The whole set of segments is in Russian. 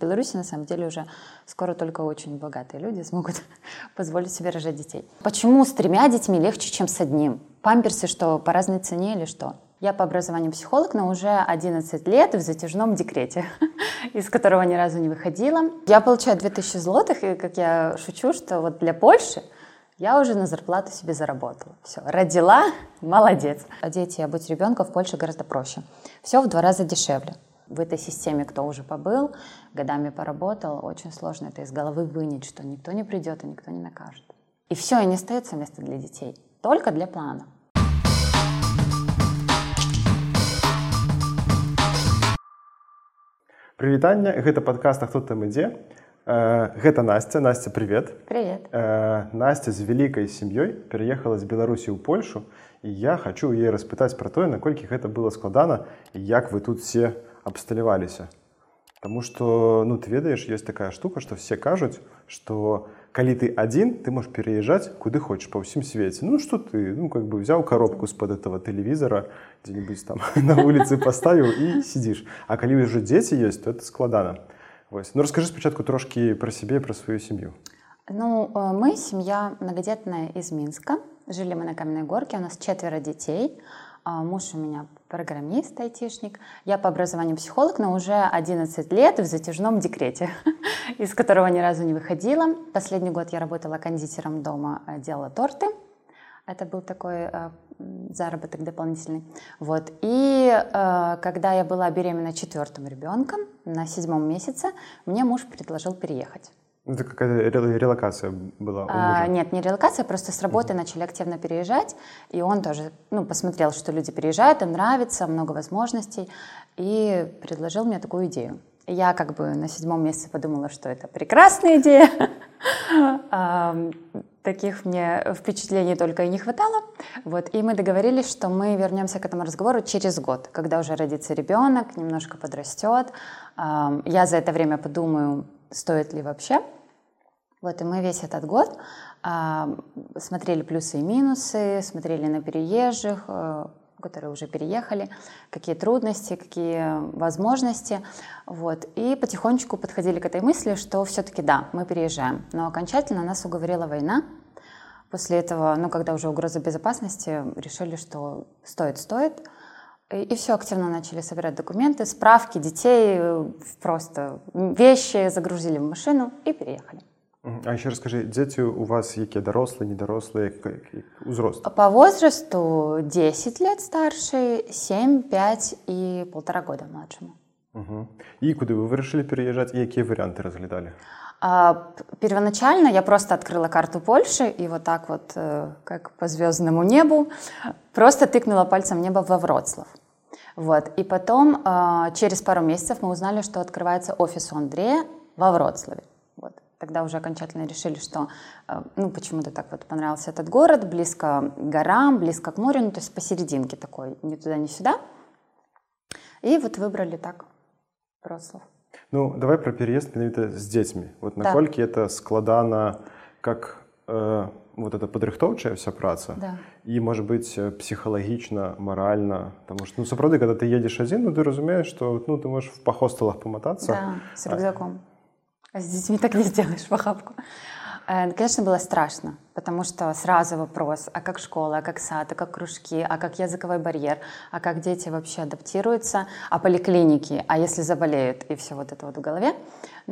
Беларуси на самом деле уже скоро только очень богатые люди смогут позволить себе рожать детей. Почему с тремя детьми легче, чем с одним? Памперсы что, по разной цене или что? Я по образованию психолог, но уже 11 лет в затяжном декрете, из которого ни разу не выходила. Я получаю 2000 злотых, и как я шучу, что вот для Польши я уже на зарплату себе заработала. Все, родила, молодец. Одеть и обуть ребенка в Польше гораздо проще. Все в два раза дешевле В этой системе, кто уже побыл, годами поработал, очень сложно это из головы вынять, что никто не придет и никто не накажет. И все, и не остается места для детей, только для плана. Прывітанне гэта падкаст хто там ідзе гэта Настя Настя привет привет Настя з вялікай сям'ёй пераехала з Беларусі ў Польшу і я хочу яе распытаць пра тое наколькі гэта было складана і як вы тут все абсталяваліся Таму что ну ты ведаеш есть такая штука что все кажуць что калі ты один ты можешь переезжать куды хочешь по ўсім свеце ну что ты ну как бы взял коробку з-под этого телевизора где-нибудь там на улице поставил и сидишь а калі уже дети есть то это складана Вось. ну расскажи спачатку трошки про себе про свою семью ну э, мы семья многодетная из минска жили мы на каменной горке у нас четверо детей а, муж у меня программист, айтишник. Я по образованию психолог, но уже 11 лет в затяжном декрете, из которого ни разу не выходила. Последний год я работала кондитером дома, э, делала торты. Это был такой э, заработок дополнительный. Вот. И э, когда я была беременна четвертым ребенком, на седьмом месяце, мне муж предложил переехать. Ну, это какая-то релокация была? А, нет, не релокация, просто с работы mm-hmm. начали активно переезжать, и он тоже ну, посмотрел, что люди переезжают, им нравится, много возможностей, и предложил мне такую идею. Я как бы на седьмом месяце подумала, что это прекрасная идея. Таких мне впечатлений только и не хватало. Вот. И мы договорились, что мы вернемся к этому разговору через год, когда уже родится ребенок, немножко подрастет. Я за это время подумаю, стоит ли вообще. Вот, и мы весь этот год а, смотрели плюсы и минусы, смотрели на переезжих, а, которые уже переехали, какие трудности, какие возможности. Вот, и потихонечку подходили к этой мысли, что все-таки да, мы переезжаем. Но окончательно нас уговорила война. После этого, ну, когда уже угроза безопасности, решили, что стоит, стоит. И все активно начали собирать документы, справки детей, э, просто вещи загрузили в машину и переехали. А еще расскажи, дети у вас какие дорослые, недорослые, узрост? По возрасту 10 лет старший, 7, 5 и полтора года младшему. Угу. И куда вы решили переезжать, и какие варианты разглядали? А, первоначально я просто открыла карту Польши и вот так вот, э, как по звездному небу, просто тыкнула пальцем в небо во Вроцлав. Вот. И потом, э, через пару месяцев, мы узнали, что открывается офис у Андрея во Вроцлаве. Вот. Тогда уже окончательно решили, что э, ну, почему-то так вот понравился этот город, близко к горам, близко к морю, ну, то есть посерединке такой, ни туда, ни сюда. И вот выбрали так Вроцлав. Ну, давай про переезд менавіта з дзецьмі. Вот наколькі да. это складана как э, вот эта падрыхтоўчая вся праца да. і может быть псіхалагічна маральна потому что ну сапраўды когда ты едешь адзін ну ты разумеешь что ну ты можешь в пахосталах паматацца да, с рюкзаком а с детьми так не сделаешь в охапку Э, конечно, было страшно, потому что сразу вопрос, а как школа, а как сад, а как кружки, а как языковой барьер, а как дети вообще адаптируются, а поликлиники, а если заболеют, и все вот это вот в голове.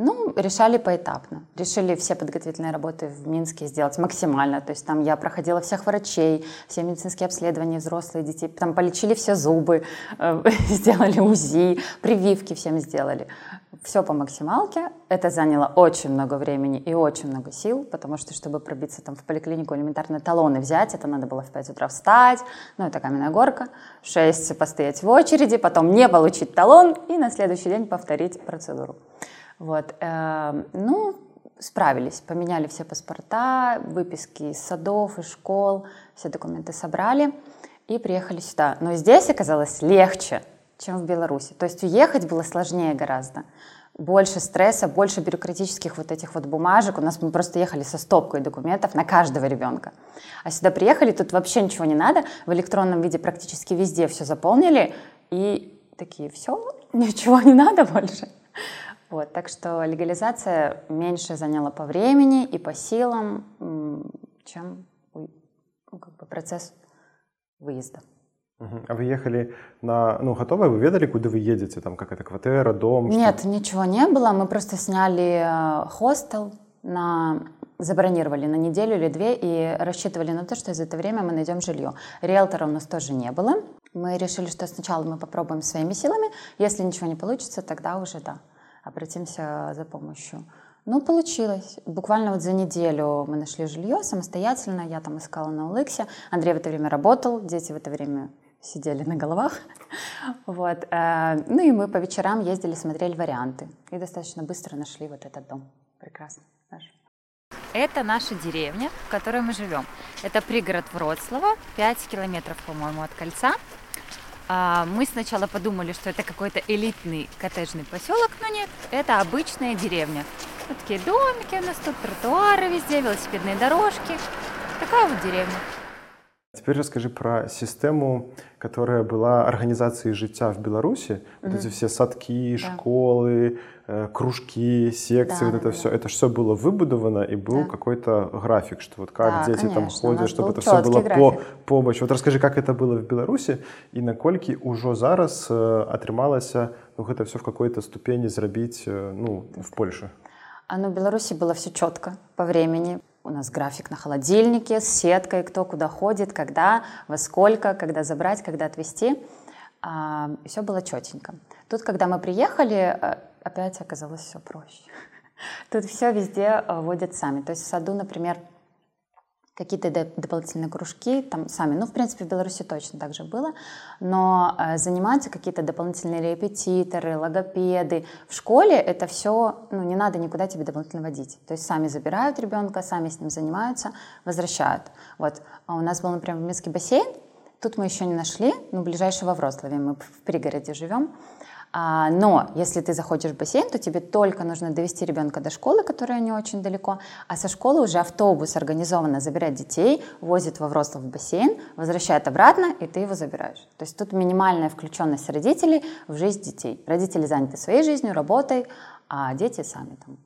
Ну, решали поэтапно. Решили все подготовительные работы в Минске сделать максимально. То есть там я проходила всех врачей, все медицинские обследования, взрослые, детей. Там полечили все зубы, э, сделали УЗИ, прививки всем сделали все по максималке. Это заняло очень много времени и очень много сил, потому что, чтобы пробиться там в поликлинику, элементарно талоны взять, это надо было в 5 утра встать, ну, это каменная горка, в 6 постоять в очереди, потом не получить талон и на следующий день повторить процедуру. Вот. Эм, ну, справились, поменяли все паспорта, выписки из садов, из школ, все документы собрали и приехали сюда. Но здесь оказалось легче, чем в Беларуси. То есть уехать было сложнее гораздо. Больше стресса, больше бюрократических вот этих вот бумажек. У нас мы просто ехали со стопкой документов на каждого ребенка. А сюда приехали, тут вообще ничего не надо. В электронном виде практически везде все заполнили. И такие, все, ничего не надо больше. Вот, так что легализация меньше заняла по времени и по силам, чем ну, как бы процесс выезда. А вы ехали на, ну, готовое, вы ведали, куда вы едете, там какая-то квартира, дом? Нет, что? ничего не было, мы просто сняли э, хостел, на забронировали на неделю или две и рассчитывали на то, что за это время мы найдем жилье. Риэлтора у нас тоже не было. Мы решили, что сначала мы попробуем своими силами. Если ничего не получится, тогда уже да, обратимся за помощью. Ну, получилось. Буквально вот за неделю мы нашли жилье самостоятельно. Я там искала на Улыксе. Андрей в это время работал, дети в это время сидели на головах. Вот. Э, ну и мы по вечерам ездили, смотрели варианты. И достаточно быстро нашли вот этот дом. Прекрасно. Это наша деревня, в которой мы живем. Это пригород Вроцлава, 5 километров, по-моему, от кольца. А, мы сначала подумали, что это какой-то элитный коттеджный поселок, но нет, это обычная деревня. Вот такие домики у нас тут, тротуары везде, велосипедные дорожки. Такая вот деревня. Теперь расскажи про систему, которая была организацией життя в Беларуси. Вот эти все садки, да. школы, кружки, секции, да, вот это да, все. Это все было выбудовано и был да. какой-то график, что вот как да, дети конечно. там ходят, чтобы это все было график. по помощи. Вот расскажи, как это было в Беларуси и наколькі уже зараз э, атрымалася ну, это все в какой-то ступени зрабіць э, ну, в Польше. А ну, в Беларуси было все четко по времени. У нас график на холодильнике с сеткой, кто куда ходит, когда, во сколько, когда забрать, когда отвезти. Все было четенько. Тут, когда мы приехали, э, опять оказалось все проще. Тут все везде э, водят сами. То есть в саду, например, какие-то дополнительные кружки, там сами, ну, в принципе, в Беларуси точно так же было, но э, занимаются какие-то дополнительные репетиторы, логопеды. В школе это все, ну, не надо никуда тебе дополнительно водить. То есть сами забирают ребенка, сами с ним занимаются, возвращают. Вот. А у нас был, например, минский бассейн, тут мы еще не нашли, ну, ближайший во Вроцлаве, мы в пригороде живем, а, но если ты заходишь в бассейн, то тебе только нужно довести ребенка до школы, которая не очень далеко, а со школы уже автобус организованно забирает детей, возит во Вроцлав в бассейн, возвращает обратно, и ты его забираешь. То есть тут минимальная включенность родителей в жизнь детей. Родители заняты своей жизнью, работой, а дети сами там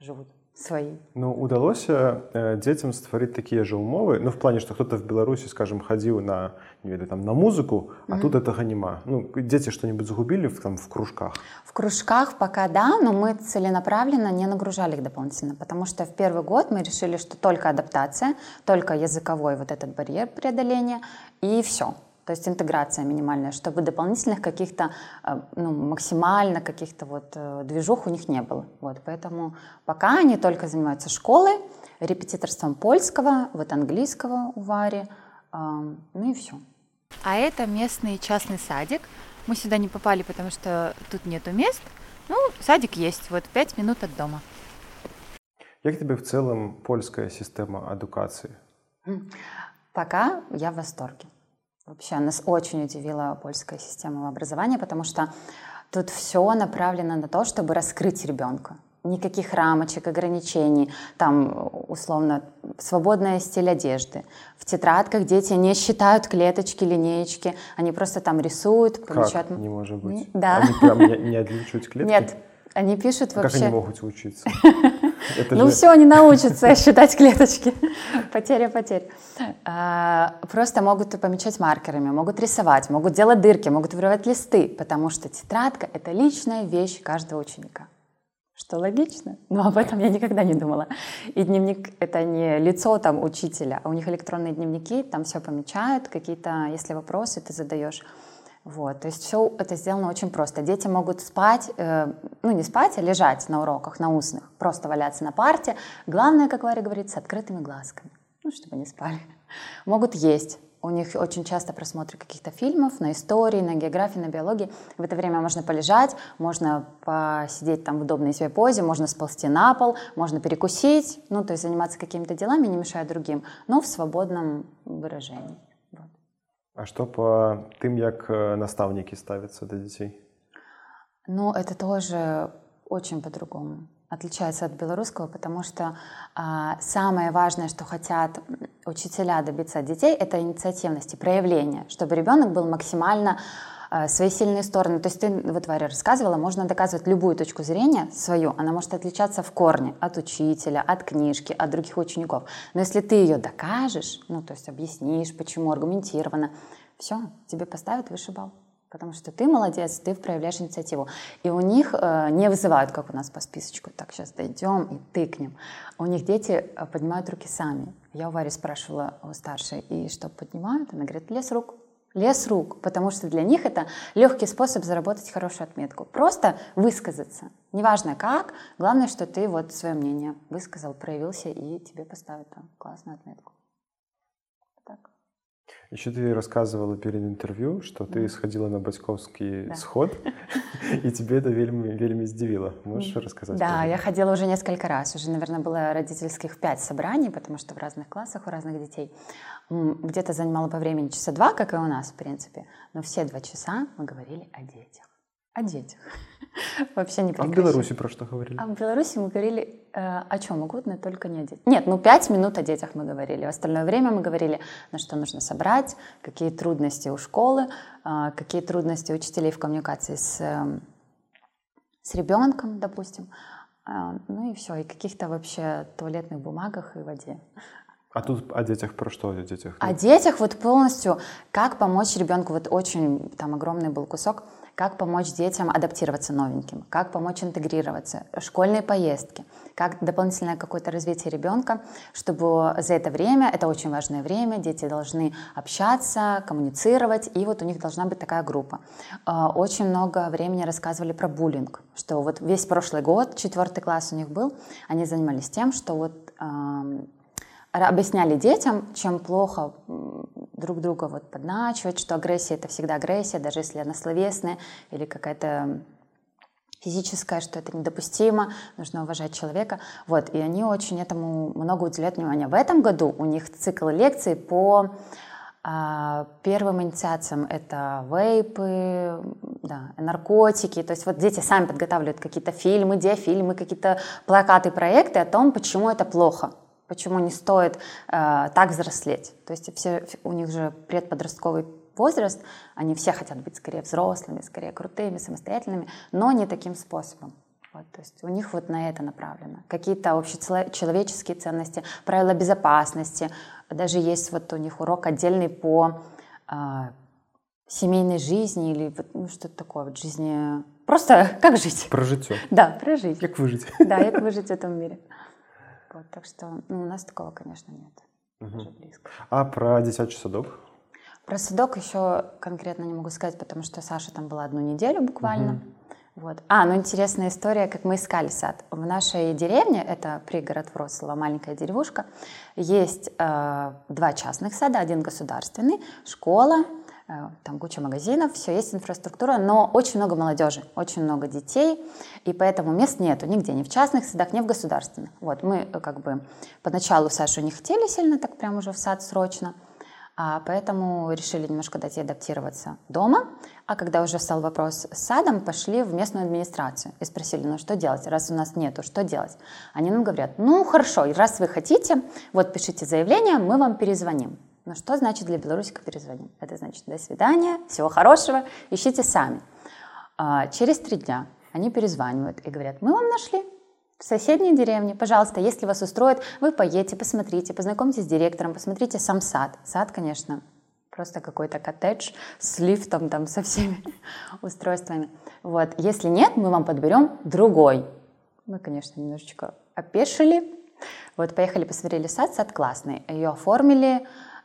живут свои. Ну, удалося э, дзецям стварыць такія же умовы ну в плане что кто-то в беларусі скажем хадзіў на не ведаю, там на музыку а mm -hmm. тут этого няма ну дети что-нибудь загубили в там в кружках в кружках пока да но мы целенаправленно не нагружали их дополнительно потому что в первый год мы решили что только адаптация только языковой вот этот барьер преодоления и все то есть интеграция минимальная, чтобы дополнительных каких-то, э, ну, максимально каких-то вот э, движух у них не было. Вот, поэтому пока они только занимаются школой, репетиторством польского, вот английского у Вари, ну и все. А это местный частный садик. Мы сюда не попали, потому что тут нету мест. Ну, садик есть, вот пять минут от дома. Как тебе в целом польская система эдукации? Пока я в восторге. Вообще нас очень удивила польская система образования, потому что тут все направлено на то, чтобы раскрыть ребенка. Никаких рамочек, ограничений, там, условно, свободный стиль одежды. В тетрадках дети не считают клеточки, линеечки, они просто там рисуют, помечают. Как? Не может быть. Да. Они прям не, не отличают клетки? Нет, они пишут вообще... Как они могут учиться? ну все, они научатся считать клеточки. Потеря потерь. А, просто могут помечать маркерами, могут рисовать, могут делать дырки, могут вырывать листы, потому что тетрадка — это личная вещь каждого ученика. Что логично, но об этом я никогда не думала. И дневник — это не лицо там учителя, а у них электронные дневники, там все помечают, какие-то, если вопросы ты задаешь, вот, то есть все это сделано очень просто. Дети могут спать, э, ну не спать, а лежать на уроках, на устных, просто валяться на парте. Главное, как Варя говорит, с открытыми глазками, ну чтобы не спали. Могут есть. У них очень часто просмотры каких-то фильмов на истории, на географии, на биологии. В это время можно полежать, можно посидеть там в удобной себе позе, можно сползти на пол, можно перекусить, ну то есть заниматься какими-то делами, не мешая другим, но в свободном выражении. А что по тем, как э, наставники ставятся до детей? Ну, это тоже очень по-другому. Отличается от белорусского, потому что а, самое важное, что хотят учителя добиться от детей, это инициативности, проявления, чтобы ребенок был максимально свои сильные стороны. То есть ты, вот Варя рассказывала, можно доказывать любую точку зрения свою, она может отличаться в корне от учителя, от книжки, от других учеников. Но если ты ее докажешь, ну то есть объяснишь, почему аргументированно, все, тебе поставят выше балл. Потому что ты молодец, ты проявляешь инициативу. И у них э, не вызывают, как у нас по списочку, так, сейчас дойдем и тыкнем. У них дети э, поднимают руки сами. Я у Вари спрашивала, у старшей, и что поднимают? Она говорит, лес рук. Лес рук, потому что для них это легкий способ заработать хорошую отметку. Просто высказаться. Неважно как, главное, что ты вот свое мнение высказал, проявился, и тебе поставят там классную отметку. Еще ты рассказывала перед интервью, что ты сходила на батьковский да. сход, и тебе это вельми, вельми здивило. Можешь рассказать? Да, я ходила уже несколько раз. Уже, наверное, было родительских пять собраний, потому что в разных классах у разных детей. Где-то занимало по времени часа два, как и у нас, в принципе. Но все два часа мы говорили о детях. О детях. Вообще не А в Беларуси про что говорили? А в Беларуси мы говорили э, о чем угодно, только не о детях. Нет, ну пять минут о детях мы говорили. В остальное время мы говорили, на что нужно собрать, какие трудности у школы, э, какие трудности учителей в коммуникации с, э, с ребенком, допустим. Э, ну и все, и каких-то вообще туалетных бумагах и воде. А тут о детях про что? О детях? О детях вот полностью, как помочь ребенку, вот очень там огромный был кусок, как помочь детям адаптироваться новеньким, как помочь интегрироваться, школьные поездки, как дополнительное какое-то развитие ребенка, чтобы за это время, это очень важное время, дети должны общаться, коммуницировать, и вот у них должна быть такая группа. А, очень много времени рассказывали про буллинг, что вот весь прошлый год, четвертый класс у них был, они занимались тем, что вот объясняли детям, чем плохо друг друга вот подначивать, что агрессия это всегда агрессия, даже если она словесная или какая-то физическая, что это недопустимо, нужно уважать человека. Вот, и они очень этому много уделяют внимания. В этом году у них цикл лекций по а, первым инициациям это вейпы, да, наркотики. То есть вот дети сами подготавливают какие-то фильмы, диафильмы, какие-то плакаты, проекты о том, почему это плохо почему не стоит э, так взрослеть. То есть все, у них же предподростковый возраст, они все хотят быть скорее взрослыми, скорее крутыми, самостоятельными, но не таким способом. Вот, то есть у них вот на это направлено. Какие-то общечеловеческие ценности, правила безопасности. Даже есть вот у них урок отдельный по э, семейной жизни или вот, ну, что-то такое, вот жизни... Просто как жить. Про житье. Да, про жить. Как выжить. Да, как выжить в этом мире. Вот, так что ну, у нас такого, конечно, нет. Угу. А про дитячий садок? Про садок еще конкретно не могу сказать, потому что Саша там была одну неделю буквально. Угу. Вот. А, ну интересная история, как мы искали сад. В нашей деревне, это пригород Вроцлава, маленькая деревушка, есть э, два частных сада, один государственный, школа, там куча магазинов, все есть инфраструктура, но очень много молодежи, очень много детей, и поэтому мест нету нигде, ни в частных садах, ни в государственных. Вот, мы э, как бы поначалу Сашу не хотели сильно так прям уже в сад срочно, а поэтому решили немножко дать ей адаптироваться дома, а когда уже стал вопрос с садом, пошли в местную администрацию и спросили, ну что делать, раз у нас нету, что делать? Они нам говорят, ну хорошо, раз вы хотите, вот пишите заявление, мы вам перезвоним. Но что значит для белорусика перезвоним? Это значит до свидания, всего хорошего, ищите сами. А, через три дня они перезванивают и говорят, мы вам нашли в соседней деревне, пожалуйста, если вас устроит, вы поедете, посмотрите, познакомьтесь с директором, посмотрите сам сад. Сад, конечно, просто какой-то коттедж с лифтом, там, со всеми устройствами. Вот. Если нет, мы вам подберем другой. Мы, конечно, немножечко опешили. Вот, поехали, посмотрели сад, сад классный. Ее оформили,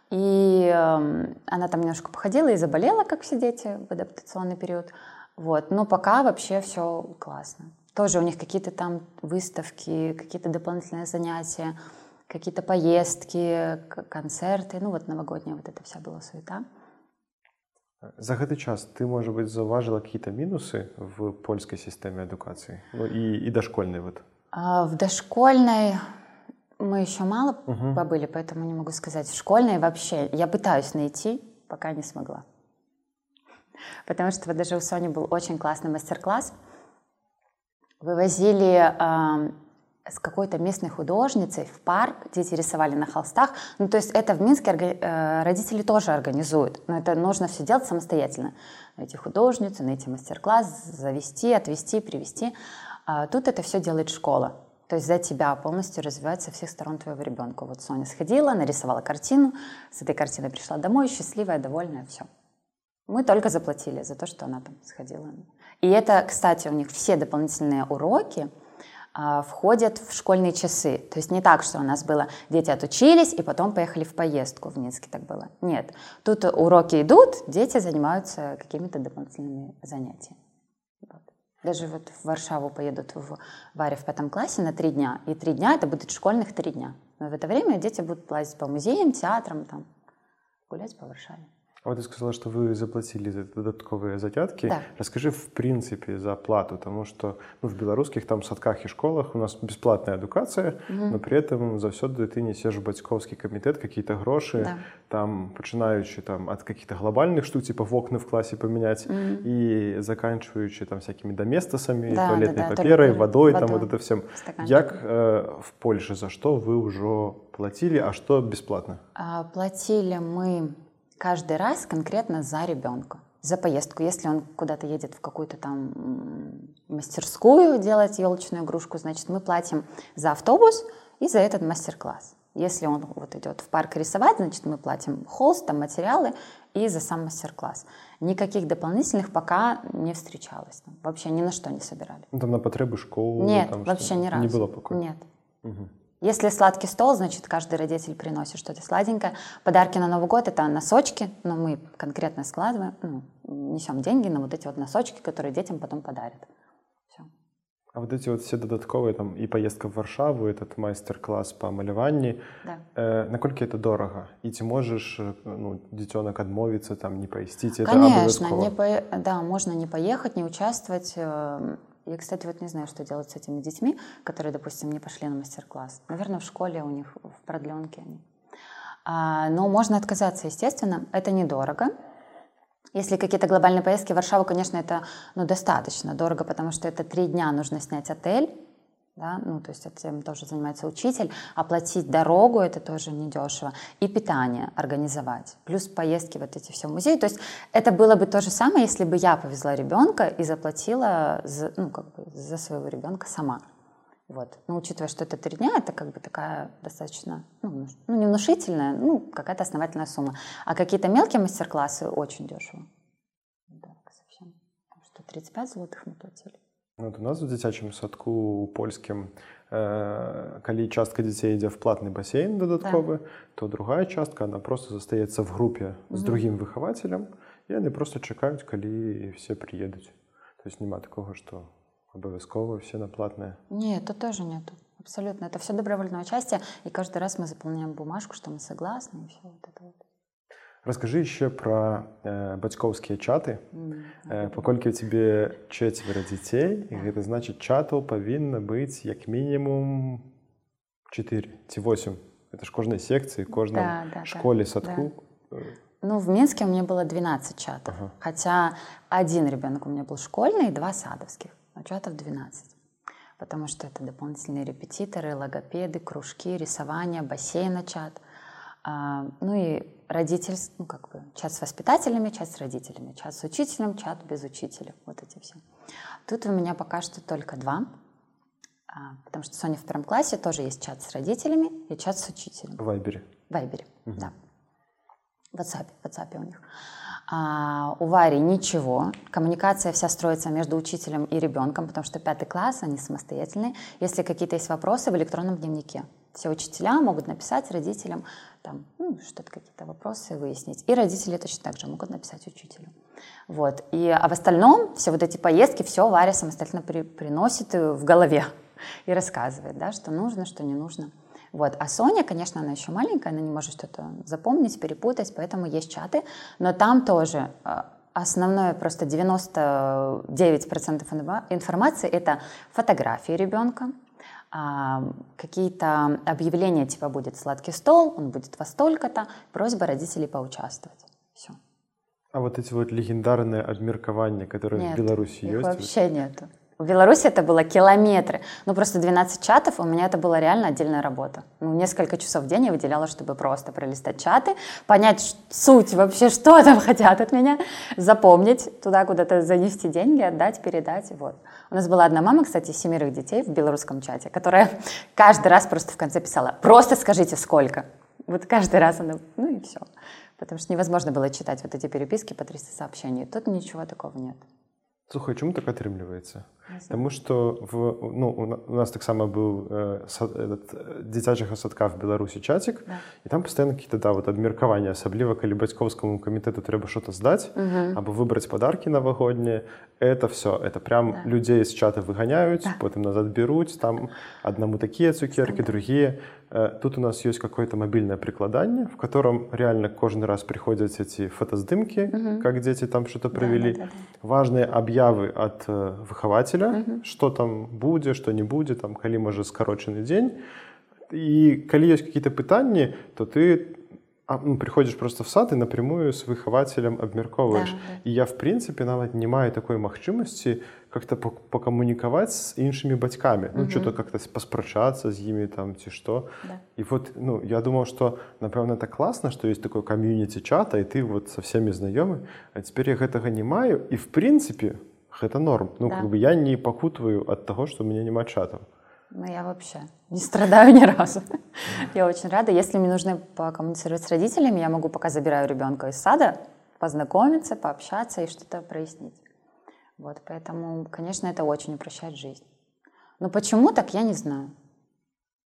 и э, она там немножко походила и заболела, как все дети в адаптационный период. Вот. Но пока вообще все классно. Тоже у них какие-то там выставки, какие-то дополнительные занятия, какие-то поездки, концерты. Ну вот новогодняя вот эта вся была суета. За гэты час ты, может быть, заўважыла какие-то минусы в польской системе адукации ну, и, и дошкольной вот? А, в дошкольной мы еще мало угу. побыли, поэтому не могу сказать. В школьной вообще я пытаюсь найти, пока не смогла. Потому что вот даже у Сони был очень классный мастер-класс. Вывозили э, с какой-то местной художницей в парк, дети рисовали на холстах. Ну, то есть это в Минске э, родители тоже организуют, но это нужно все делать самостоятельно. Найти художницу, найти мастер-класс, завести, отвести, привести. А тут это все делает школа. То есть за тебя полностью развивать со всех сторон твоего ребенка. Вот Соня сходила, нарисовала картину, с этой картиной пришла домой, счастливая, довольная, все. Мы только заплатили за то, что она там сходила. И это, кстати, у них все дополнительные уроки а, входят в школьные часы. То есть не так, что у нас было дети отучились и потом поехали в поездку. В Минске так было. Нет. Тут уроки идут, дети занимаются какими-то дополнительными занятиями. Даже вот в Варшаву поедут в Варе в пятом классе на три дня. И три дня это будут школьных три дня. Но в это время дети будут лазить по музеям, театрам, там, гулять по Варшаве. А вот ты сказала, что вы заплатили за додатковые затятки. Да. Расскажи в принципе за плату, потому что ну, в белорусских там садках и школах у нас бесплатная эдукация, угу. но при этом заўсёды ты несешь в батькоўскі комитет какие-то гроши, да. там починаючи там от каких-то глобальных штук, типа в окна в классе поменять, угу. и заканчиваючи там всякими доместосами, да, туалетной да, да, паперой, водой, водой, там вот это всем. Як э, в Польше, за что вы уже платили, а что бесплатно? А, платили мы каждый раз конкретно за ребенка, за поездку. Если он куда-то едет в какую-то там мастерскую делать елочную игрушку, значит, мы платим за автобус и за этот мастер-класс. Если он вот идет в парк рисовать, значит, мы платим холст, там материалы и за сам мастер-класс. Никаких дополнительных пока не встречалось. Вообще ни на что не собирали. Ну, там на потребы школы? Нет, там, вообще ни разу. Не было пока? Нет. Угу. Если сладкий стол, значит, каждый родитель приносит что-то сладенькое. Подарки на Новый год — это носочки, но мы конкретно складываем, ну, несем деньги на вот эти вот носочки, которые детям потом подарят. Все. А вот эти вот все додатковые, там, и поездка в Варшаву, этот мастер-класс по маляванні, да. э, насколько это дорого? И ты можешь, э, ну, детенок отмовиться, там, не поездить, это Конечно, не по... да, можно не поехать, не участвовать, э, я, кстати, вот не знаю, что делать с этими детьми, которые, допустим, не пошли на мастер-класс. Наверное, в школе у них в продленке они. А, но можно отказаться, естественно. Это недорого. Если какие-то глобальные поездки в Варшаву, конечно, это ну, достаточно дорого, потому что это три дня нужно снять отель, да, ну, то есть этим тоже занимается учитель, оплатить дорогу, это тоже недешево, и питание организовать, плюс поездки вот эти все в музей, то есть это было бы то же самое, если бы я повезла ребенка и заплатила за, ну, как бы за своего ребенка сама. Вот. Но учитывая, что это три дня, это как бы такая достаточно, ну, ну не внушительная, ну, какая-то основательная сумма. А какие-то мелкие мастер-классы очень дешево. Да, совсем. Что 35 злотых мы платили. Ну, от у нас у дзіцячым садку польскім э, калі частка дзяцей ідзе в платны басейн дадатковы так. то другая частка она просто застаецца в групе з другім выхавацелем і яны просто чакаюць калі все приедуць то есть няма такого что обовязково все на платное нет то тоже нету абсолютно это все добровольное участие и каждый раз мы заполняем бумажку что мы согласны и все вот это вот Расскажи еще про э, бацькоўскія чаты э, паколькі у тебе четверо дзяцей і гэта значит чатаў павінна быць як мінімум 4 ці 8 это ж кожнай секцыі кожнай да, да, школе да, садку да. ну в Минске у меня было 12 чатов ага. хотя один ребенок у меня был школьный и два садовских а чатов 12 потому что это дополнительные репетиторы логопеды кружки рисование бассейна чат а, ну и родитель, ну как бы чат с воспитателями, чат с родителями, чат с учителем, чат без учителя, вот эти все. Тут у меня пока что только два, а, потому что Соня в первом классе тоже есть чат с родителями и чат с учителем. В Вайбере? В Вайбере, угу. да. В WhatsApp, в WhatsApp у них. А у Вари ничего. Коммуникация вся строится между учителем и ребенком, потому что пятый класс, они самостоятельные. Если какие-то есть вопросы, в электронном дневнике. Все учителя могут написать родителям, там, ну, что-то, какие-то вопросы выяснить. И родители точно так же могут написать учителю. Вот. И, а в остальном все вот эти поездки, все Варя самостоятельно при, приносит в голове и рассказывает, да, что нужно, что не нужно. Вот. А Соня, конечно, она еще маленькая, она не может что-то запомнить, перепутать, поэтому есть чаты. Но там тоже э, основное просто 99% информации это фотографии ребенка, какие-то объявления типа будет сладкий стол, он будет во столько-то, просьба родителей поучаствовать. Все. А вот эти вот легендарные обмеркования, которые Нет, в Беларуси их есть? вообще нету. В Беларуси это было километры. Ну, просто 12 чатов, у меня это была реально отдельная работа. Ну, несколько часов в день я выделяла, чтобы просто пролистать чаты, понять суть вообще, что там хотят от меня, запомнить, туда куда-то занести деньги, отдать, передать, вот. У нас была одна мама, кстати, семерых детей в белорусском чате, которая каждый раз просто в конце писала, просто скажите, сколько. Вот каждый раз она, ну и все. Потому что невозможно было читать вот эти переписки по 300 сообщений. Тут ничего такого нет. Слухай, чому так атрымліваецца Таму што в ну, у нас таксама быў э, сад, этот, дзіцячага садка в беларусі чацік да. і там пастаянна какие-то да вот абмеркаванне асабліва калі бацькоўскаму камітэту трэба что-то здаць або выбраць падаркі навагоднія это все это прям да. людзей з чата выганяюць да. потым назад бяруць там аднаму такія цукеркі другія Э, тут у нас есть какое-то мобильное прикладание, в котором реально каждый раз приходят эти фотосдымки, угу. как дети там что-то провели. Да, да, да, да. Важные объявы от э, паказателя угу. што там будзе што не будзе там калі можа скарочаны дзень і калі ёсць какие-то пытанні то ты а, ну, прыходзіш просто в сад і напрямую з выхавацелем абмяркоўваеш да, да. і я в прынцыпе нават не маю такой магчымасці как-то пакамунікаваць з іншымі бацькамі угу. ну, что-то как-то паспрачацца з імі там ці што да. і вот ну я думаў что напэўна так класна што ёсць такое камьюніці чата і ты вот со всеми знаёмы а цяпер я гэтага не маю і в прынцыпе это норм. Ну, да. как бы я не покутываю от того, что у меня нема чата. Ну, я вообще не страдаю ни разу. Я очень рада. Если мне нужно покоммуницировать с родителями, я могу, пока забираю ребенка из сада, познакомиться, пообщаться и что-то прояснить. Вот, поэтому, конечно, это очень упрощает жизнь. Но почему так, я не знаю.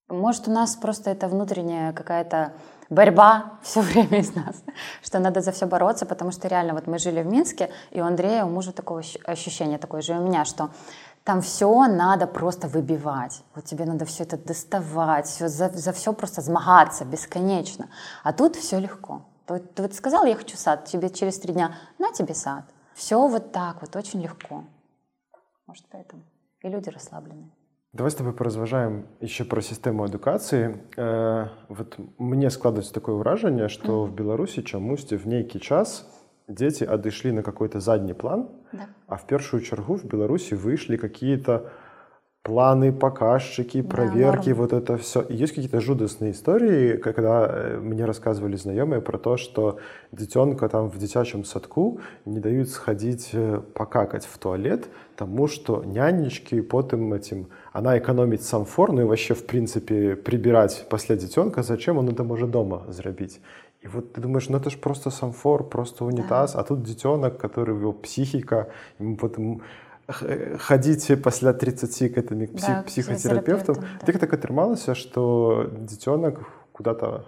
Может, у нас просто это внутренняя какая-то борьба все время из нас, что надо за все бороться, потому что реально вот мы жили в Минске, и у Андрея, у мужа такое ощущение такое же и у меня, что там все надо просто выбивать. Вот тебе надо все это доставать, все, за, за все просто змагаться бесконечно. А тут все легко. Ты, ты вот сказал, я хочу сад, тебе через три дня, на тебе сад. Все вот так вот, очень легко. Может, поэтому. И люди расслаблены. Давай с тобой поразважаем еще про систему адукации. Э, вот мне складывается такое выражение, что mm -hmm. в Беларуси чамусьці в некий час дети адышлі на какой-то задний план, да. а в первую чергу в Беларуси вышли какие-то планы, показчики, проверки, да, вот это все. И есть какие-то жудостные истории, когда э, мне рассказывали знакомые про то, что детенка там в детячем садку не дают сходить э, покакать в туалет, тому что нянечки потом этим, она экономить сам фор, ну и вообще в принципе прибирать после детенка, зачем он это может дома сделать? И вот ты думаешь, ну это же просто самфор, просто унитаз, да. а тут детенок, который его психика, ему потом ходить после 30 к этим псих, да, психотерапевтам. Да. Ты так отрымалася, что детенок куда-то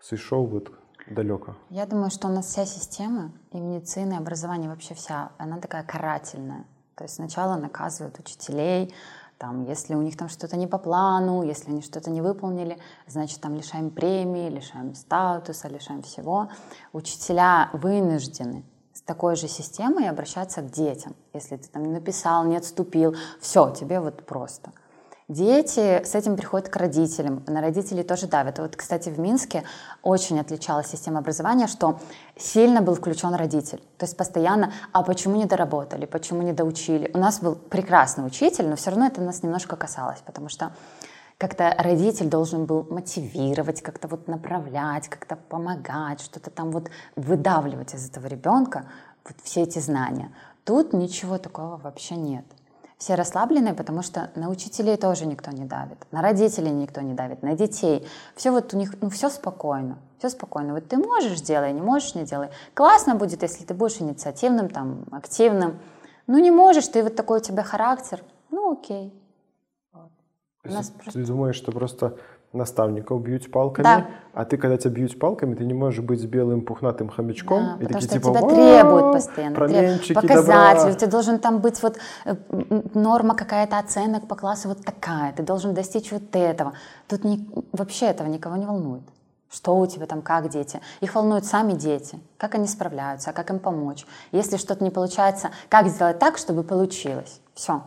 сышел вот далеко? Я думаю, что у нас вся система и медицина, и образование вообще вся, она такая карательная. То есть сначала наказывают учителей, там, если у них там что-то не по плану, если они что-то не выполнили, значит, там лишаем премии, лишаем статуса, лишаем всего. Учителя вынуждены с такой же системой обращаться к детям. Если ты там не написал, не отступил, все, тебе вот просто – Дети с этим приходят к родителям, на родителей тоже давят. Вот, кстати, в Минске очень отличалась система образования, что сильно был включен родитель. То есть постоянно, а почему не доработали, почему не доучили. У нас был прекрасный учитель, но все равно это нас немножко касалось, потому что как-то родитель должен был мотивировать, как-то вот направлять, как-то помогать, что-то там вот выдавливать из этого ребенка вот все эти знания. Тут ничего такого вообще нет все расслабленные, потому что на учителей тоже никто не давит, на родителей никто не давит, на детей. Все вот у них, ну все спокойно, все спокойно. Вот ты можешь, делай, не можешь, не делай. Классно будет, если ты будешь инициативным, там, активным. Ну не можешь, ты вот такой у тебя характер, ну окей. Нас ты просто... думаешь, что просто наставников бьют палками, да. а ты, когда тебя бьют палками, ты не можешь быть с белым пухнатым хомячком. Да, и потому такие, что типа, тебя требуют постоянно. Показатель, добра. тебя должен там быть вот э, норма какая-то оценок по классу вот такая, ты должен достичь вот этого. Тут не, вообще этого никого не волнует. Что у тебя там, как дети? Их волнуют сами дети, как они справляются, как им помочь. Если что-то не получается, как сделать так, чтобы получилось. Все.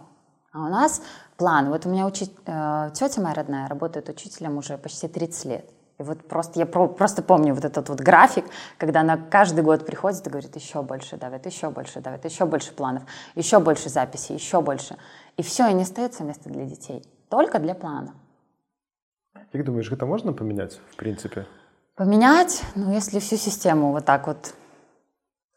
А у нас план. Вот у меня учи... э, тетя моя родная работает учителем уже почти 30 лет. И вот просто я про, просто помню вот этот вот график, когда она каждый год приходит и говорит, еще больше давит, еще больше давит, еще больше планов, еще больше записей, еще больше. И все, и не остается места для детей, только для плана. Как думаешь, это можно поменять, в принципе? Поменять? Ну, если всю систему вот так вот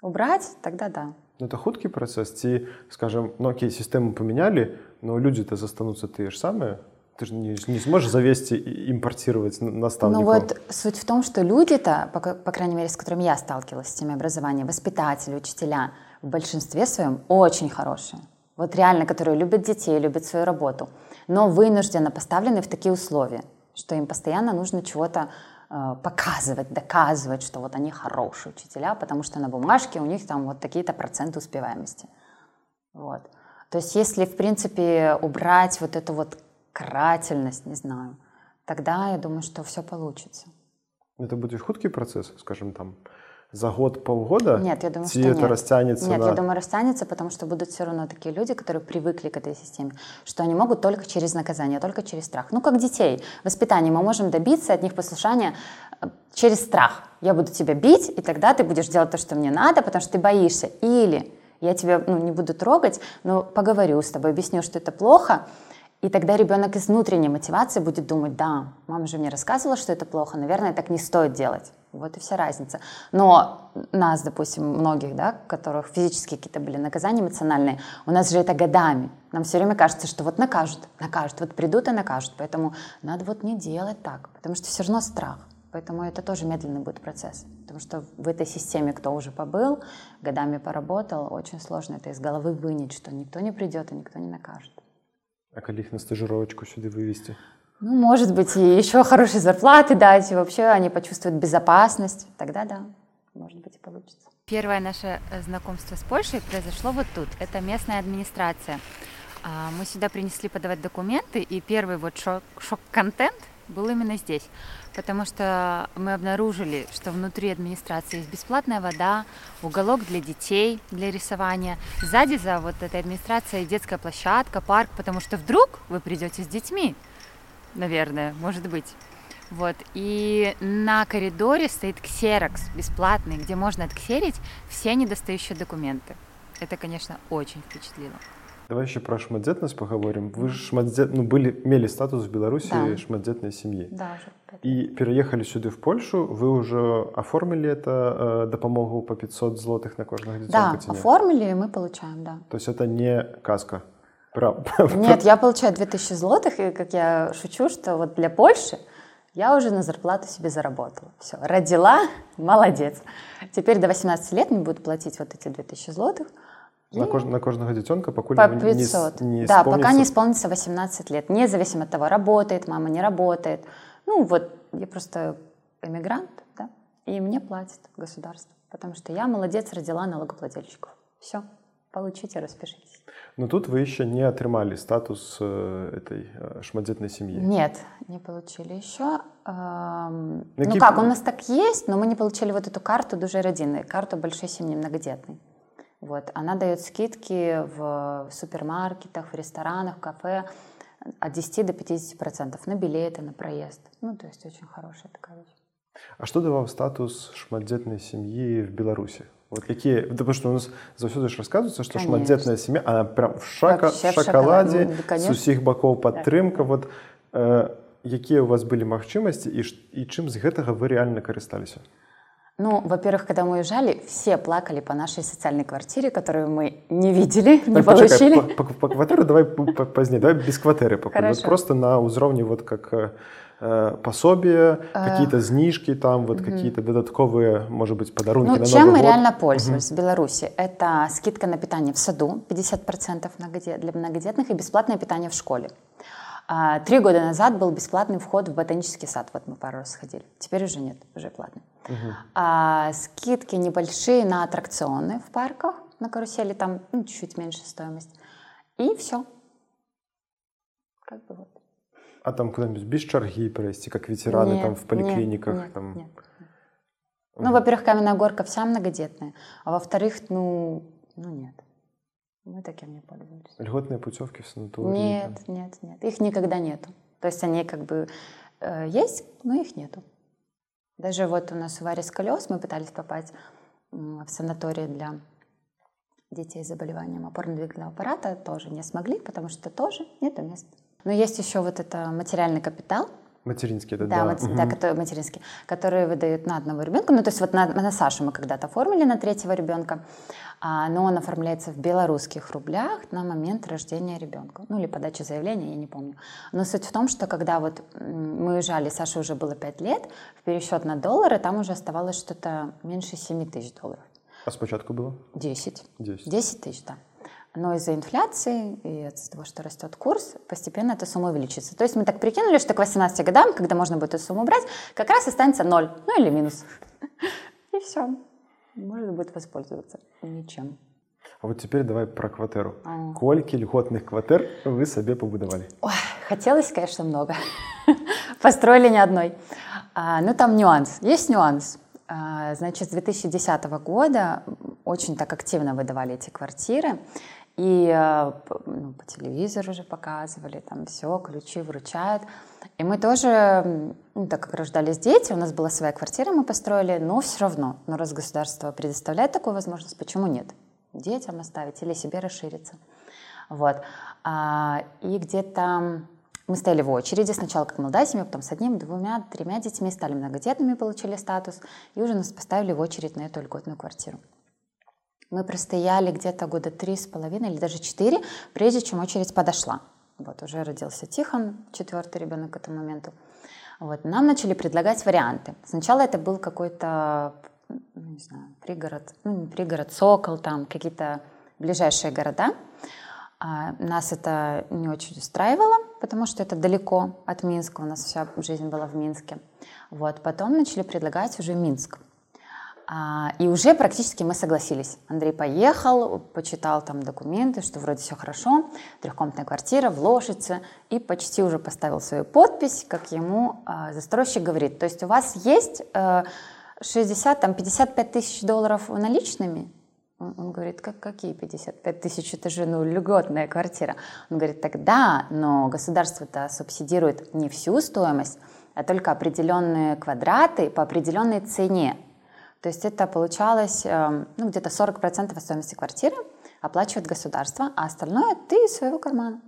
убрать, тогда да. Ну, это худкий процесс. Ці, скажем, ну окей, систему поменяли, но люди-то застанутся те же самые. Ты же не, не сможешь завести и импортировать наставников. Ну вот суть в том, что люди-то, по, по крайней мере, с которыми я сталкивалась с теми образованием, воспитатели, учителя, в большинстве своем очень хорошие. Вот реально, которые любят детей, любят свою работу, но вынужденно поставлены в такие условия, что им постоянно нужно чего-то показывать, доказывать, что вот они хорошие учителя, потому что на бумажке у них там вот такие-то проценты успеваемости. Вот. То есть если, в принципе, убрать вот эту вот карательность, не знаю, тогда я думаю, что все получится. Это будет худкий процесс, скажем, там, за год, полгода? Нет, я думаю, что это нет. растянется Нет, на... я думаю, растянется, потому что будут все равно такие люди, которые привыкли к этой системе, что они могут только через наказание, только через страх. Ну, как детей. Воспитание мы можем добиться от них послушания э, через страх. Я буду тебя бить, и тогда ты будешь делать то, что мне надо, потому что ты боишься. Или я тебя ну, не буду трогать, но поговорю с тобой, объясню, что это плохо, и тогда ребенок из внутренней мотивации будет думать, да, мама же мне рассказывала, что это плохо, наверное, так не стоит делать. Вот и вся разница. Но нас, допустим, многих, да, которых физические какие-то были наказания эмоциональные, у нас же это годами. Нам все время кажется, что вот накажут, накажут, вот придут и накажут. Поэтому надо вот не делать так, потому что все равно страх. Поэтому это тоже медленный будет процесс. Потому что в этой системе, кто уже побыл, годами поработал, очень сложно это из головы вынять, что никто не придет и никто не накажет. А коли их на стажировочку сюда вывести? Ну, может быть, и еще хорошие зарплаты дать, и вообще они почувствуют безопасность. Тогда да, может быть, и получится. Первое наше э, знакомство с Польшей произошло вот тут. Это местная администрация. А, мы сюда принесли подавать документы, и первый вот шок-контент был именно здесь. Потому что мы обнаружили, что внутри администрации есть бесплатная вода, уголок для детей, для рисования. Сзади за вот этой администрацией детская площадка, парк, потому что вдруг вы придете с детьми, наверное, может быть. Вот. И на коридоре стоит ксерокс бесплатный, где можно отксерить все недостающие документы. Это, конечно, очень впечатлило. Давай еще про шматдетность поговорим. Вы же шматдет... ну, были, имели статус в Беларуси да. шматдетной семьи. Да, уже. И переехали сюда в Польшу. Вы уже оформили это э, допомогу по 500 злотых на кожного Да, оформили, и мы получаем, да. То есть это не каска? Прав... Нет, я получаю 2000 злотых, и как я шучу, что вот для Польши я уже на зарплату себе заработала. Все, родила, молодец. Теперь до 18 лет мне будут платить вот эти 2000 злотых – на, кож, на каждого детенка, пока по 500. Не, не да, пока не исполнится 18 лет. Независимо от того, работает мама, не работает. Ну вот, я просто эмигрант, да, и мне платит государство, потому что я молодец, родила налогоплательщиков. Все, получите, распишитесь. Но тут вы еще не отрымали статус э, этой э, шматдетной семьи. Нет, не получили еще. Эм, ну как, у нас так есть, но мы не получили вот эту карту дуже родины, карту большой семьи многодетной. Вот. Она дает скидки в супермаркетах, в ресторанах, в кафе от 10 до 50 процентов на билеты, на проезд. Ну, то есть очень хорошая такая вещь. А что давал статус шматдетной семьи в Беларуси? Вот какие, потому что у нас заўсёды ж рассказывается, что конечно. шматдетная семья, она прям в, шака, в шоколаде, ну, с усіх бакоў падтрымка. Да. Вот, э, якія у вас были магчымасці і, і чым з гэтага вы реально карысталіся? Ну, во-первых, когда мы уезжали, все плакали по нашей социальной квартире, которую мы не видели, не так, получили. Почекай, по, по, по квартиру давай позднее, давай без квартиры пока. Вот просто на уровне вот как э, пособия, а... какие-то знижки там, вот угу. какие-то додатковые, может быть, подарунки ну, на чем мы год. реально угу. в Беларуси? Это скидка на питание в саду, 50% для многодетных и бесплатное питание в школе. А, три года назад был бесплатный вход в ботанический сад. Вот мы пару раз сходили. Теперь уже нет, уже платный. Угу. А, скидки небольшие на аттракционы в парках, на карусели, там ну, чуть-чуть меньше стоимость. И все. Как бы вот. А там куда-нибудь без чарги пройти, как ветераны нет, там в поликлиниках? Нет, там... нет, нет. Ну, во-первых, каменная горка вся многодетная, а во-вторых, ну, ну нет. Мы таким не пользовались. Льготные путевки в санатории? Нет, нет, нет. Их никогда нету. То есть они как бы э, есть, но их нету. Даже вот у нас в Варе колес мы пытались попасть в санаторий для детей с заболеванием опорно-двигательного аппарата, тоже не смогли, потому что тоже нет места. Но есть еще вот это материальный капитал, Материнский, да. Да, мати- угу. да который, материнский, которые выдают на одного ребенка. Ну, то есть вот на, на Сашу мы когда-то оформили на третьего ребенка, а, но он оформляется в белорусских рублях на момент рождения ребенка. Ну, или подачи заявления, я не помню. Но суть в том, что когда вот мы уезжали, Саше уже было 5 лет, в пересчет на доллары там уже оставалось что-то меньше 7 тысяч долларов. А спочатку было? 10. 10. 10 тысяч, да. Но из-за инфляции и из-за того, что растет курс, постепенно эта сумма увеличится. То есть мы так прикинули, что к 18 годам, когда можно будет эту сумму брать, как раз останется ноль, ну или минус. И все. Можно будет воспользоваться ничем. А вот теперь давай про квартиру. А. Кольки льготных квартир вы себе побудовали? Ой, хотелось, конечно, много. Построили ни одной. А, ну, там нюанс. Есть нюанс. А, значит, с 2010 года очень так активно выдавали эти квартиры. И э, ну, по телевизору уже показывали, там все, ключи вручают. И мы тоже, ну, так как рождались дети, у нас была своя квартира, мы построили, но все равно, ну, раз государство предоставляет такую возможность, почему нет? Детям оставить или себе расшириться. Вот. А, и где-то мы стояли в очереди, сначала как молодая семья, потом с одним, двумя, тремя детьми, стали многодетными, получили статус, и уже нас поставили в очередь на эту льготную квартиру. Мы простояли где-то года три с половиной или даже четыре, прежде чем очередь подошла. Вот уже родился Тихон, четвертый ребенок к этому моменту. Вот, нам начали предлагать варианты. Сначала это был какой-то, ну, не знаю, пригород, ну не пригород, Сокол, там какие-то ближайшие города. А нас это не очень устраивало, потому что это далеко от Минска, у нас вся жизнь была в Минске. Вот, потом начали предлагать уже Минск. А, и уже практически мы согласились. Андрей поехал, почитал там документы, что вроде все хорошо, трехкомнатная квартира в Лошице, и почти уже поставил свою подпись, как ему а, застройщик говорит. То есть у вас есть 60, там 55 тысяч долларов наличными? Он, говорит, как, какие 55 тысяч, это же ну, льготная квартира. Он говорит, так да, но государство-то субсидирует не всю стоимость, а только определенные квадраты по определенной цене. То есть это получалось эм, ну, где-то 40% стоимости квартиры оплачивает государство, а остальное ты из своего кармана.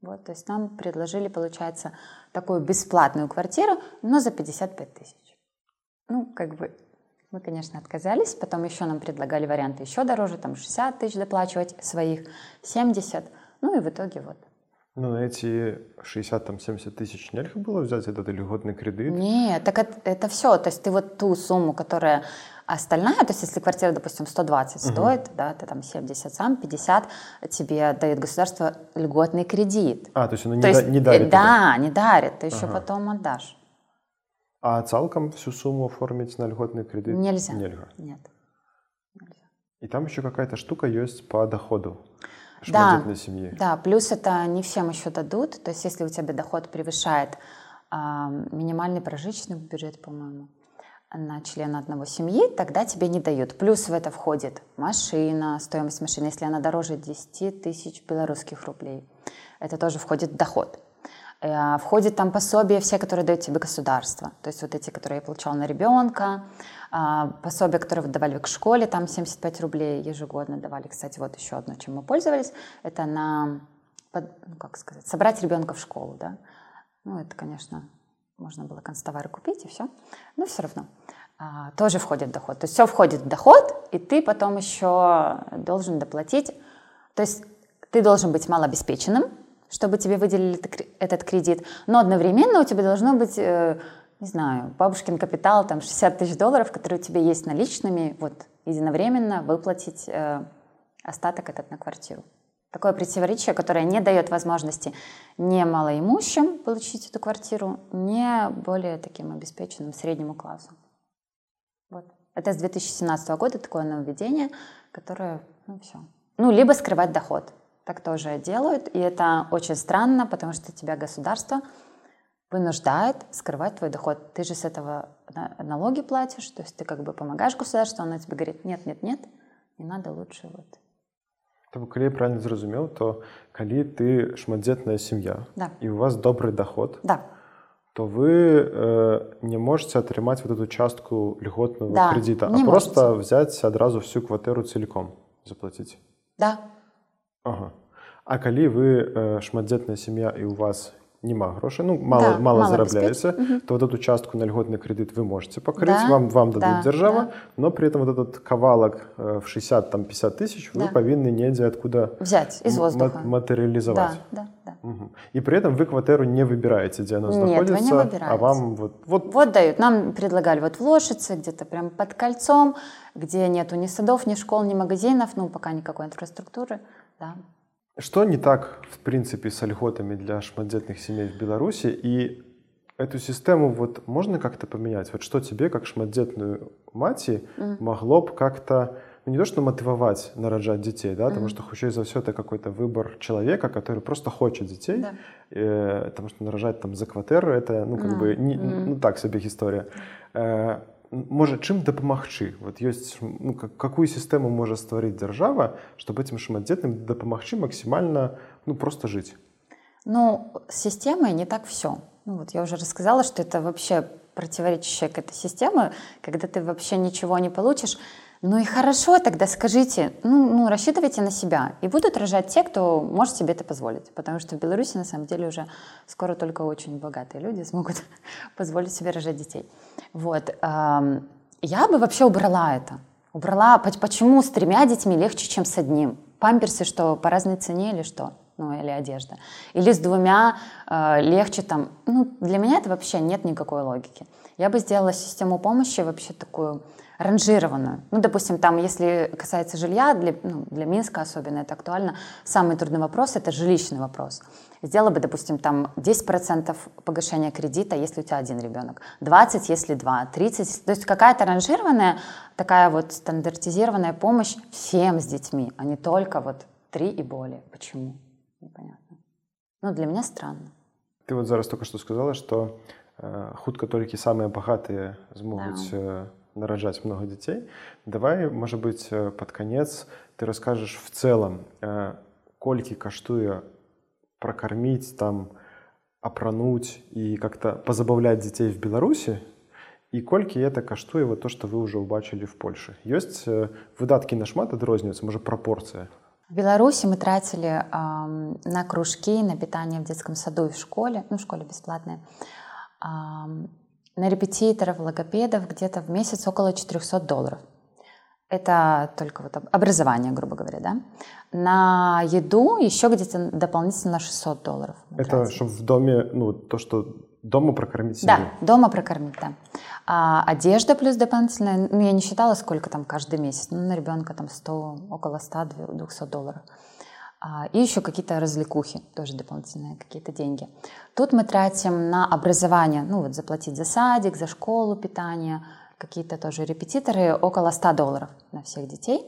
Вот, то есть нам предложили, получается, такую бесплатную квартиру, но за 55 тысяч. Ну, как бы, мы, конечно, отказались. Потом еще нам предлагали варианты еще дороже, там 60 тысяч доплачивать своих, 70. Ну и в итоге вот. Ну, на эти 60-70 тысяч нельзя было взять этот льготный кредит? Нет, так это, это все. То есть ты вот ту сумму, которая остальная, то есть если квартира, допустим, 120 угу. стоит, да, ты там 70 сам, 50, тебе дает государство льготный кредит. А, то есть оно то не, есть, да, не дарит? Да, это? не дарит, ты ага. еще потом отдашь. А целиком всю сумму оформить на льготный кредит? Нельзя. Нельзя. Нет. Нельзя. И там еще какая-то штука есть по доходу да, семьи. Да, плюс это не всем еще дадут. То есть если у тебя доход превышает а, минимальный прожиточный бюджет, по-моему, на члена одного семьи, тогда тебе не дают. Плюс в это входит машина, стоимость машины, если она дороже 10 тысяч белорусских рублей. Это тоже входит в доход. Э, входит там пособия все, которые дает тебе государство. То есть вот эти, которые я получала на ребенка, а, пособия, которые выдавали к школе, там 75 рублей ежегодно давали. Кстати, вот еще одно, чем мы пользовались, это на, ну, как сказать, собрать ребенка в школу, да. Ну, это, конечно, можно было констовары купить и все, но все равно тоже входит в доход. То есть все входит в доход, и ты потом еще должен доплатить. То есть ты должен быть малообеспеченным, чтобы тебе выделили этот кредит, но одновременно у тебя должно быть, э, не знаю, бабушкин капитал, там 60 тысяч долларов, которые у тебя есть наличными, вот единовременно выплатить э, остаток этот на квартиру. Такое противоречие, которое не дает возможности не малоимущим получить эту квартиру, не более таким обеспеченным среднему классу. Вот. Это с 2017 года такое нововведение, которое, ну все. Ну, либо скрывать доход. Так тоже делают, и это очень странно, потому что тебя государство вынуждает скрывать твой доход. Ты же с этого налоги платишь, то есть ты как бы помогаешь государству, оно тебе говорит, нет, нет, нет, не надо лучше вот Тому, калі я правильно зразумеў, то калі ты шматдзетная сям'я да. і у вас добры доход, да. то вы э, не можете атрымаць вот эту частку льготного Да, кредита, а просто взять адразу всю кватэру целиком заплатить. Да, Ага. А калі вы э, шматдзетная сям'я і у вас няма грошай ну мало, Да, мало мало зарабляеце то вот эту частку на льготный кредит вы можете покрыть Да, вам вам дадут да, держава да. но при этом вот этот кавалок э, в 60 там 50 тысяч вы Да. повинны недзе откуда взять из воздуха. ма- материализовать Да, да, Мгм. и при этом вы квартиру не выбираете где она Нет, вы не находится а выбираете. вам вот вот Вот дают. Нам предлагали вот в Лошице, где-то прям под кольцом, где нету ни садов, ни школ, ни магазинов, ну, пока никакой инфраструктуры. Да. Что не так, в принципе, с льготами для шматдетных семей в Беларуси? И эту систему вот можно как-то поменять? Вот что тебе, как шматдетную мати, могло бы как-то, ну не то что мотивовать нараджать детей, да, потому что хуже за все это какой-то выбор человека, который просто хочет детей, Да. э, потому что нарожать там за квартиру это, ну как бы, не, ну так себе история. Э, Может, чым дапамагчы вот ёсць ну, как, какую сістэму можа стварыць дзяржава чтобы этим шматдзетным дапамагчы максімальна ну просто жыць Ну, с системой не так все. Ну, вот я уже рассказала, что это вообще противоречащая какая-то система, когда ты вообще ничего не получишь. Ну и хорошо, тогда скажите, ну, ну рассчитывайте на себя. И будут рожать те, кто может себе это позволить. Потому что в Беларуси на самом деле уже скоро только очень богатые люди смогут позволить себе рожать детей. Вот. Я бы вообще убрала это. Убрала, поч- почему с тремя детьми легче, чем с одним? Памперсы что, по разной цене или что? Ну, или одежда. Или с двумя э, легче там. Ну, для меня это вообще нет никакой логики. Я бы сделала систему помощи вообще такую ранжированную. Ну, допустим, там, если касается жилья, для, ну, для Минска особенно это актуально, самый трудный вопрос – это жилищный вопрос. Сделала бы, допустим, там 10% погашения кредита, если у тебя один ребенок, 20, если два, 30, то есть какая-то ранжированная, такая вот стандартизированная помощь всем с детьми, а не только вот три и более. Почему? Непонятно. Ну, для меня странно. ты вот зараз только что сказала что э, хутка толькі самыя багатыя змогуць э, нараджаць много дзяцей давай можа быть э, под конец ты расскажешь в целом э, колькі каштуе прокормить там апрануть и как-то позабавлять детей в беларуси і колькі это каштуе вот то что вы уже убачылі в польше ёсць э, выдаткі нашмат адрозніваюцца можа прапорцыя В Беларуси мы тратили ам, на кружки, на питание в детском саду и в школе, ну, в школе бесплатное, ам, на репетиторов, логопедов где-то в месяц около 400 долларов. Это только вот об- образование, грубо говоря, да. На еду еще где-то дополнительно 600 долларов. это тратили. чтобы в доме ну то что дома прокормить Да, семью. дома прокормить, да. А одежда плюс дополнительная, ну, я не считала, сколько там каждый месяц, ну, на ребенка там 100, около 100-200 долларов. А, и еще какие-то развлекухи, тоже дополнительные какие-то деньги. Тут мы тратим на образование, ну, вот заплатить за садик, за школу, питание, какие-то тоже репетиторы, около 100 долларов на всех детей.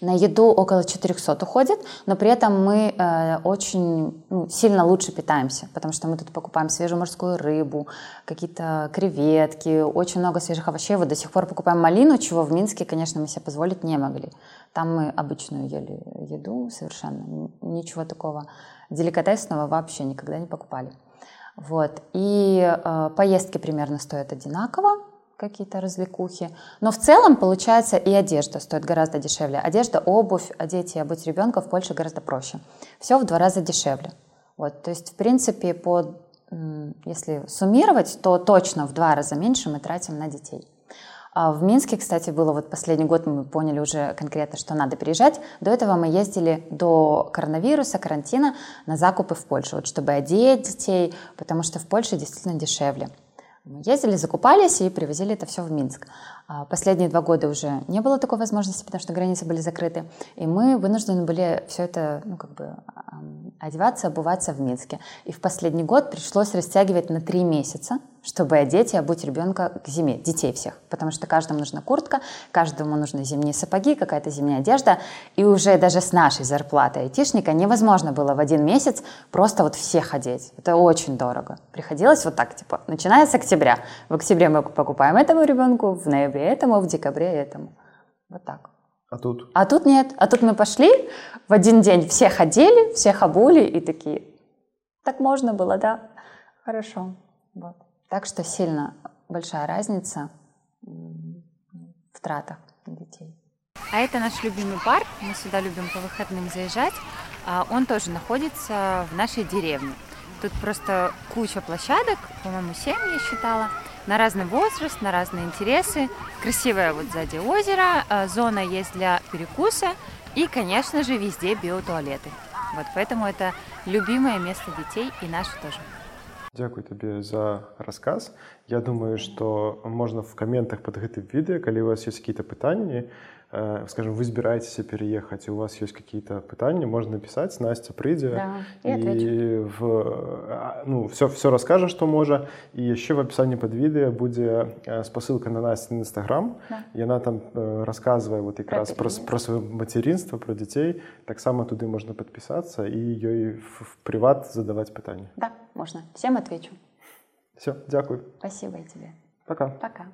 На еду около 400 уходит, но при этом мы э, очень ну, сильно лучше питаемся, потому что мы тут покупаем свежую морскую рыбу, какие-то креветки, очень много свежих овощей. Вот до сих пор покупаем малину, чего в Минске, конечно, мы себе позволить не могли. Там мы обычную ели еду совершенно, ничего такого деликатесного вообще никогда не покупали. Вот. И э, поездки примерно стоят одинаково, какие-то развлекухи. Но в целом, получается, и одежда стоит гораздо дешевле. Одежда, обувь, одеть и обуть ребенка в Польше гораздо проще. Все в два раза дешевле. Вот, то есть, в принципе, по, если суммировать, то точно в два раза меньше мы тратим на детей. А В Минске, кстати, было вот последний год, мы поняли уже конкретно, что надо переезжать. До этого мы ездили до коронавируса, карантина на закупы в Польшу, вот, чтобы одеть детей, потому что в Польше действительно дешевле. Мы ездили, закупались и привозили это все в Минск. А Последние два года уже не было такой возможности, потому что границы были закрыты. И мы вынуждены были все это, ну, как бы, одеваться, обуваться в Минске. И в последний год пришлось растягивать на три месяца, чтобы одеть и обуть ребенка к зиме, детей всех. Потому что каждому нужна куртка, каждому нужны зимние сапоги, какая-то зимняя одежда. И уже даже с нашей зарплатой айтишника невозможно было в один месяц просто вот всех одеть. Это очень дорого. Приходилось вот так, типа, начиная с октября. В октябре мы покупаем этому ребенку, в ноябре этому, в декабре этому. Вот так. а тут А тут нет. А тут мы пошли, в один день всех одели, всех обули и такие. Так можно было, да? Хорошо. Вот. Так что сильно большая разница в тратах детей. А это наш любимый парк. Мы сюда любим по выходным заезжать. А он тоже находится в нашей деревне. Тут просто куча площадок, по-моему, семь я считала, на разный возраст, на разные интересы. Красивое вот сзади озеро, а, зона есть для перекуса и, конечно же, везде биотуалеты. Вот поэтому это любимое место детей и наше тоже. Дзякуй табе за рассказ. Я думаю, што можна в каментах под гэтым відэа, калі у вас есть какие-то пытанні, Э, скажем, вы збіраецеся переехать, и у вас есть какие-то пытания, можно написать, Настя придет да, и, и в, а, ну, все, все расскажет, что можно. И еще в описании под видео будет э, спасылка на Настя на Инстаграм, да. и она там э, рассказывает вот как раз про, про свое материнство, про детей. Так само туда можно подписаться и ей в, в приват задавать пытания. Да, можно. Всем отвечу. Все, дякую. Спасибо и тебе. Пока. Пока.